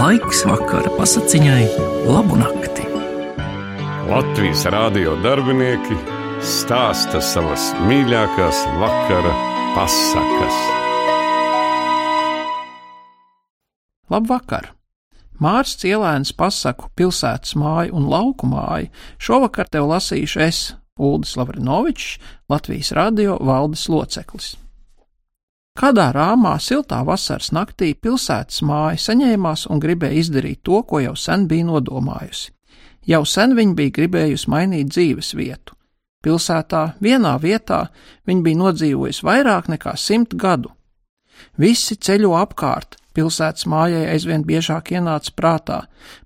Laiks vakara pasakiņai, labu nakti. Latvijas rādio darbinieki stāsta savas mīļākās vakara pasakas. Labvakar! Mārs Cielēns pasaku pilsētas māju un lauku māju šovakar tev lasīšu es, Uldis Lavrinovičs, Latvijas radio valdes loceklis. Kādā rāmā siltā vasaras naktī pilsētas māja saņēmās un gribēja izdarīt to, ko jau sen bija nodomājusi. Jau sen viņa bija gribējusi mainīt dzīves vietu. Pilsētā vienā vietā viņa bija nodzīvojusi vairāk nekā simt gadu. Visi ceļo apkārt, pilsētas mājai aizvien biežāk ienāca prātā,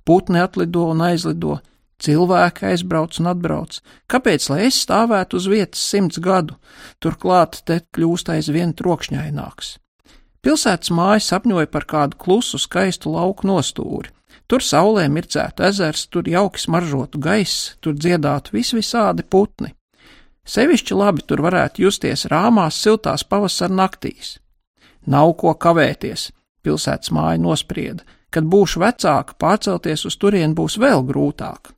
putni atlido un aizlido, cilvēki aizbrauc un atbrauc. Kāpēc, lai es stāvētu uz vietas simts gadu, turklāt te kļūst aizvien trokšņaināks? Pilsētas māja sapņoja par kādu klusu, skaistu lauku nostūri. Tur saulē mircētu ezers, tur jauki smaržotu gaiss, tur dziedātu visvisādi putni. Sevišķi labi tur varētu justies rāmās, siltās pavasara naktīs. Nav ko kavēties, pilsētas māja nosprieda, kad būšu vecāka, pārcelties uz turieni būs vēl grūtāk.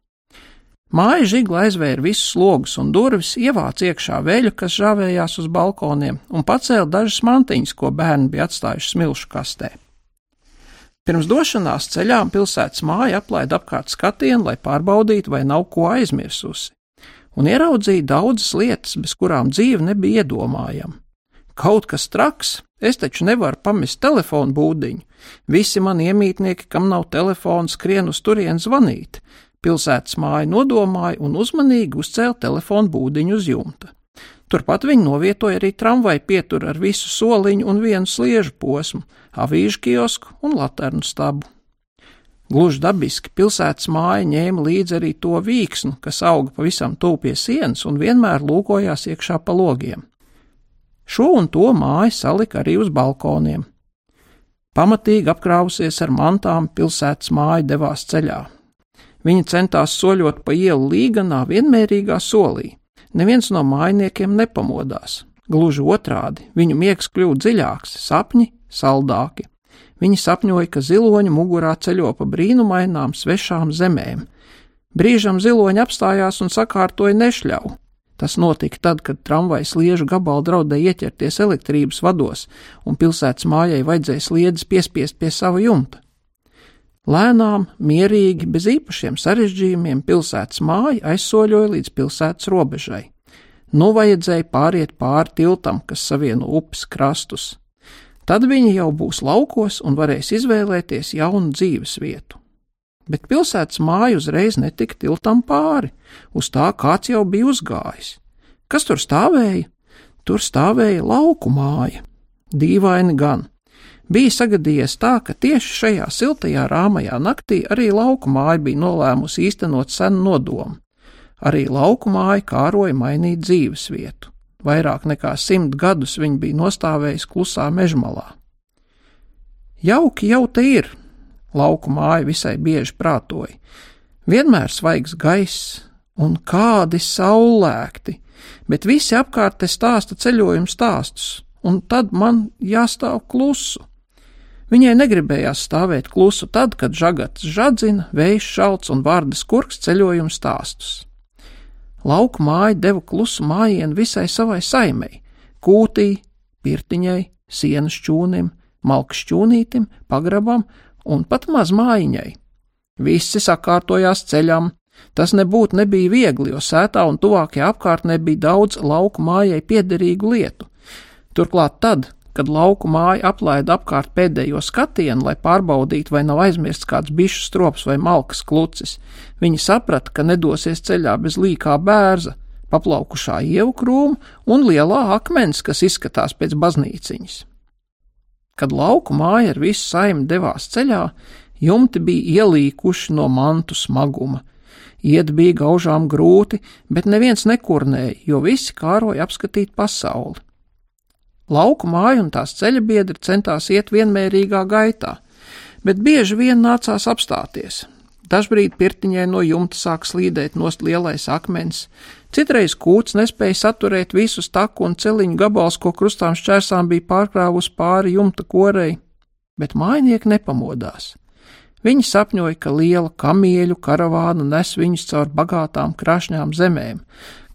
Māja žigla aizvēra visus logus un durvis, ievāca iekšā veļu, kas žāvējās uz balkoniem, un pacēla dažas mantiņas, ko bērni bija atstājuši smilšu kastē. Pirms došanās ceļā pilsētas māja aplaida apkārt skatienu, lai pārbaudītu, vai nav ko aizmirsusi, un ieraudzīja daudzas lietas, bez kurām dzīve nebija iedomājama. Kaut kas traks, Es taču nevaru pamest telefonu būdiņu. Visi mani iemītnieki, kam nav telefona, skrien uz turieni zvanīt. Pilsētas māja nodomāja un uzmanīgi uzcēla telefonu būdiņu uz jumta. Turpat viņi novietoja arī tramvaju pieturu ar visu soliņu un vienu sliežu posmu, avīžu kiosku un laternu stabu. Gluži dabiski pilsētas māja ņēma līdzi arī to vīksnu, kas auga pavisam tuvu pie sienas un vienmēr lūkojās iekšā pa logiem. Šo un to māju salika arī uz balkoniem. Pamatīgi apkrāvusies ar mantām, pilsētas māja devās ceļā. Viņa centās soļot pa ielu līganā vienmērīgā solī. Neviens no mājiniekiem nepamodās. Gluži otrādi, viņu miegs kļuva dziļāks, sapņi saldāki. Viņi sapņoja, ka ziloņa mugurā ceļo pa brīnumainām svešām zemēm. Brīžam ziloņi apstājās un sakārtoja nešļauju. Tas notika tad, kad tramvajas liežu gabala draudēja ieķerties elektrības vados, un pilsētas mājai vajadzēja sliedes piespiest pie sava jumta. Lēnām, mierīgi, bez īpašiem sarežģījumiem pilsētas māja aizsoļoja līdz pilsētas robežai. Nu vajadzēja pāriet pāri tiltam, kas savieno upes krastus. Tad viņi jau būs laukos un varēs izvēlēties jaunu dzīves vietu bet pilsētas māja uzreiz netika tiltam pāri, uz tā kāds jau bija uzgājis. Kas tur stāvēja? Tur stāvēja lauku māja. Dīvaini gan. Bija sagadījies tā, ka tieši šajā siltajā rāmajā naktī arī lauku māja bija nolēmusi īstenot senu nodomu. Arī lauku māja kāroja mainīt dzīves vietu. Vairāk nekā simt gadus viņa bija nostāvējusi klusā mežmalā. Jauki jau te ir, lauku māju visai bieži prātoja. Vienmēr svaigs gaiss un kādi saulēkti, bet visi apkārt te stāsta ceļojumu stāstus, un tad man jāstāv klusu. Viņai negribējās stāvēt klusu tad, kad žagats žadzina, vējš šalts un vārdas kurks ceļojumu stāstus. Lauku māja deva klusu mājienu visai savai saimei - kūtī, pirtiņai, sienas čūnim, malkas čūnītim, pagrabam un pat maz mājiņai. Visi sakārtojās ceļam. Tas nebūtu nebija viegli, jo sētā un tuvākajā apkārtnē bija daudz lauku mājai piederīgu lietu. Turklāt tad, kad lauku māja aplaida apkārt pēdējo skatienu, lai pārbaudītu, vai nav aizmirsts kāds bišu strops vai malkas klucis, viņi saprata, ka nedosies ceļā bez līkā bērza, paplaukušā ievu krūma un lielā akmens, kas izskatās pēc baznīciņas. Kad lauku māja ar visu saimi devās ceļā, jumti bija ielīkuši no mantu smaguma. Iet bija gaužām grūti, bet neviens nekurnēja, jo visi kāroja apskatīt pasauli. Lauku māja un tās ceļa biedri centās iet vienmērīgā gaitā, bet bieži vien nācās apstāties. Dažbrīd pirtiņai no jumta sāk slīdēt nost lielais akmens, Citreiz kūts nespēja saturēt visus taku un celiņu gabals, ko krustām šķērsām bija pārkrāvus pāri jumta korei, bet mājnieki nepamodās. Viņi sapņoja, ka liela kamieļu karavāna nes viņus caur bagātām krāšņām zemēm.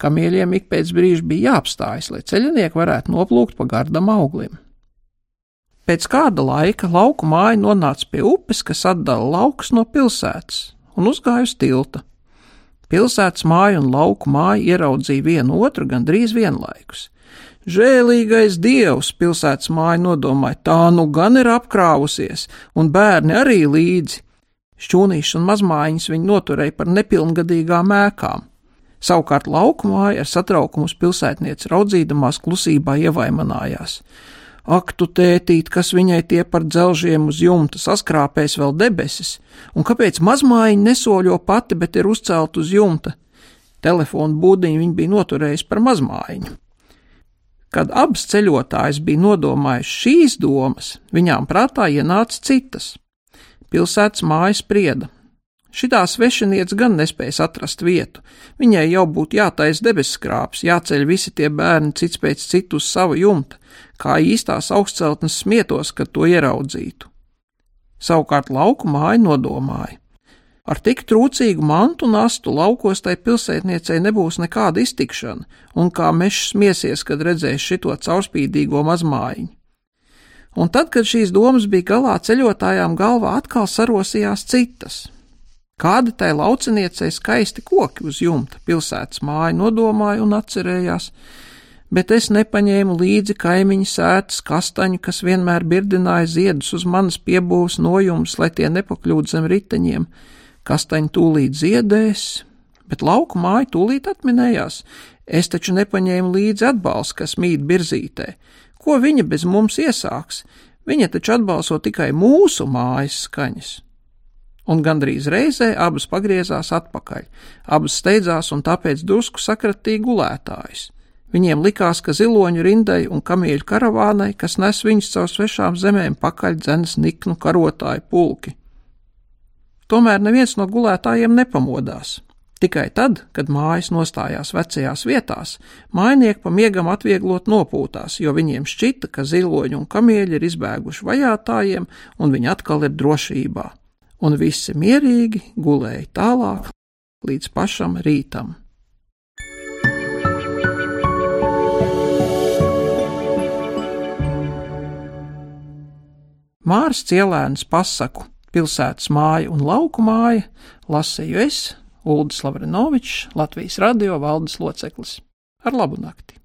Kamieļiem ik pēc brīža bija jāapstājas, lai ceļinieki varētu noplūkt pa gardam auglim. Pēc kāda laika lauku māja nonāca pie upes, kas atdala laukus no pilsētas, un uzgāja uz tilta. Pilsētas māja un lauku māja ieraudzīja vienu otru gandrīz vienlaikus. Žēlīgais dievs, pilsētas māja nodomāja, tā nu gan ir apkrāvusies, un bērni arī līdzi. Šķūnīšus un mazmājiņas viņi noturēja par nepilngadīgām ēkām. Savukārt laukumāja ar satraukumu uz pilsētnieci raudzīdamās klusībā ievaimanājās. Ak, tu tētīt, kas viņai tie par dzelžiem uz jumta saskrāpēs vēl debesis, un kāpēc mazmājiņa nesoļo pati, bet ir uzcelt uz jumta? Telefonu būdiņu viņa bija noturējusi par mazmājiņu. Kad abas ceļotājas bija nodomājušas šīs domas, viņām prātā ienāca citas. Pilsētas mājas sprieda. Šitā svešinieca gan nespēja atrast vietu. Viņai jau būtu jātais debeskrāps, jāceļ visi tie bērni cits pēc citu uz savu jumta, kā īstās augstceltnes smietos, kad to ieraudzītu. Savukārt lauku māja nodomāja. Ar tik trūcīgu mantu nastu laukos tai pilsētniecei nebūs nekāda iztikšana, un kā mešs smiesies, kad redzēs šito caurspīdīgo mazmājiņu. Un tad, kad šīs domas bija galā, ceļotājām galvā atkal sarosījās citas. Kāda tai lauciniecei skaisti koki uz jumta pilsētas māja nodomāja un atcerējās, bet es nepaņēmu līdzi kaimiņu sētas kastaņu, kas vienmēr birdināja ziedus uz manas piebūves nojumus, lai tie nepakļūtu zem riteņiem Kastaņi tūlīt ziedēs, bet lauku māja tūlīt atminējās. Es taču nepaņēmu līdzi atbalstu, kas mīt birzītē. Ko viņa bez mums iesāks? Viņa taču atbalso tikai mūsu mājas skaņas. Un gandrīz reizē abas pagriezās atpakaļ, abas steidzās un tāpēc drusku sakratīja gulētājus. Viņiem likās, ka ziloņu rindai un kamieļu karavānai, kas nes viņus caur svešām zemēm, pakaļ dzenas niknu karotāju pulki. Tomēr neviens no gulētājiem nepamodās. Tikai tad, kad mājas nostājās vecajās vietās, mājnieki pa miegam atvieglot nopūtās, jo viņiem šķita, ka ziloņi un kamieļi ir izbēguši vajātājiem, un viņi atkal ir drošībā. Un visi mierīgi gulēja tālāk līdz pašam rītam. Mārs Cielēns pasaku pilsētas māja un lauku māja, lasīju es, Uldis Lavrinovičs, Latvijas radio valdes loceklis. Ar labu nakti!